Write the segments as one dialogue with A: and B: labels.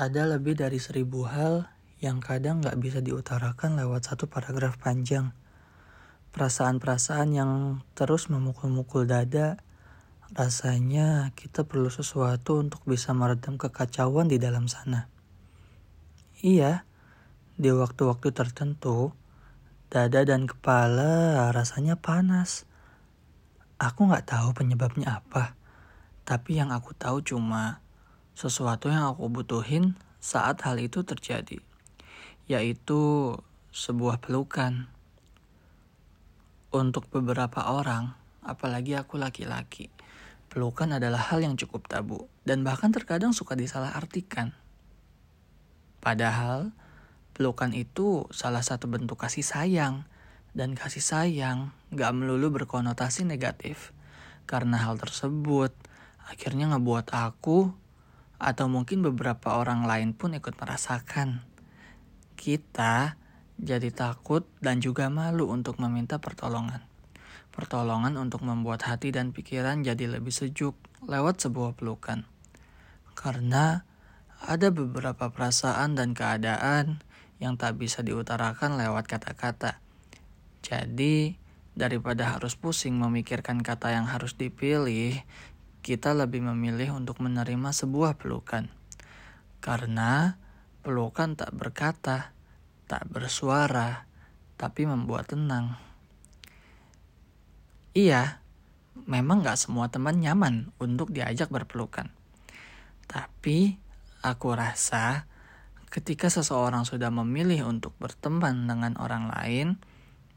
A: Ada lebih dari seribu hal yang kadang gak bisa diutarakan lewat satu paragraf panjang. Perasaan-perasaan yang terus memukul-mukul dada, rasanya kita perlu sesuatu untuk bisa meredam kekacauan di dalam sana. Iya, di waktu-waktu tertentu, dada dan kepala rasanya panas. Aku gak tahu penyebabnya apa, tapi yang aku tahu cuma sesuatu yang aku butuhin saat hal itu terjadi, yaitu sebuah pelukan. Untuk beberapa orang, apalagi aku laki-laki, pelukan adalah hal yang cukup tabu dan bahkan terkadang suka disalahartikan. Padahal, pelukan itu salah satu bentuk kasih sayang, dan kasih sayang gak melulu berkonotasi negatif. Karena hal tersebut akhirnya ngebuat aku atau mungkin beberapa orang lain pun ikut merasakan. Kita jadi takut dan juga malu untuk meminta pertolongan. Pertolongan untuk membuat hati dan pikiran jadi lebih sejuk lewat sebuah pelukan. Karena ada beberapa perasaan dan keadaan yang tak bisa diutarakan lewat kata-kata. Jadi, daripada harus pusing memikirkan kata yang harus dipilih, kita lebih memilih untuk menerima sebuah pelukan. Karena pelukan tak berkata, tak bersuara, tapi membuat tenang. Iya, memang gak semua teman nyaman untuk diajak berpelukan. Tapi aku rasa ketika seseorang sudah memilih untuk berteman dengan orang lain,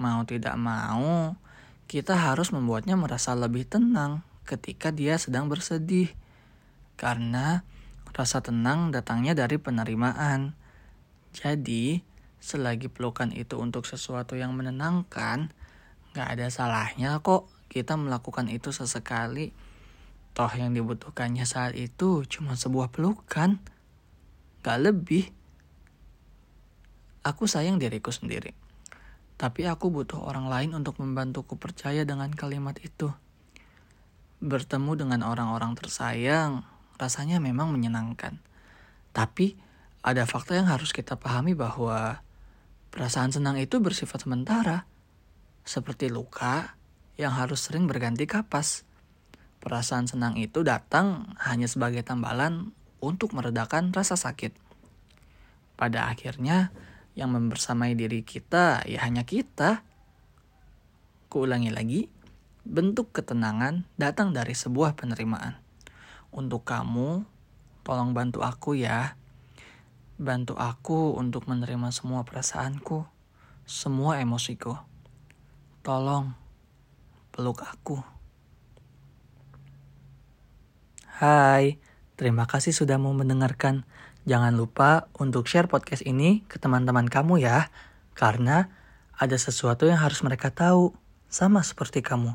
A: mau tidak mau, kita harus membuatnya merasa lebih tenang ketika dia sedang bersedih. Karena rasa tenang datangnya dari penerimaan. Jadi, selagi pelukan itu untuk sesuatu yang menenangkan, gak ada salahnya kok kita melakukan itu sesekali. Toh yang dibutuhkannya saat itu cuma sebuah pelukan. Gak lebih. Aku sayang diriku sendiri. Tapi aku butuh orang lain untuk membantuku percaya dengan kalimat itu. Bertemu dengan orang-orang tersayang rasanya memang menyenangkan. Tapi ada fakta yang harus kita pahami bahwa perasaan senang itu bersifat sementara. Seperti luka yang harus sering berganti kapas. Perasaan senang itu datang hanya sebagai tambalan untuk meredakan rasa sakit. Pada akhirnya, yang membersamai diri kita ya hanya kita. Kuulangi lagi, bentuk ketenangan datang dari sebuah penerimaan. Untuk kamu, tolong bantu aku ya. Bantu aku untuk menerima semua perasaanku, semua emosiku. Tolong, peluk aku. Hai, terima kasih sudah mau mendengarkan. Jangan lupa untuk share podcast ini ke teman-teman kamu ya, karena ada sesuatu yang harus mereka tahu, sama seperti kamu.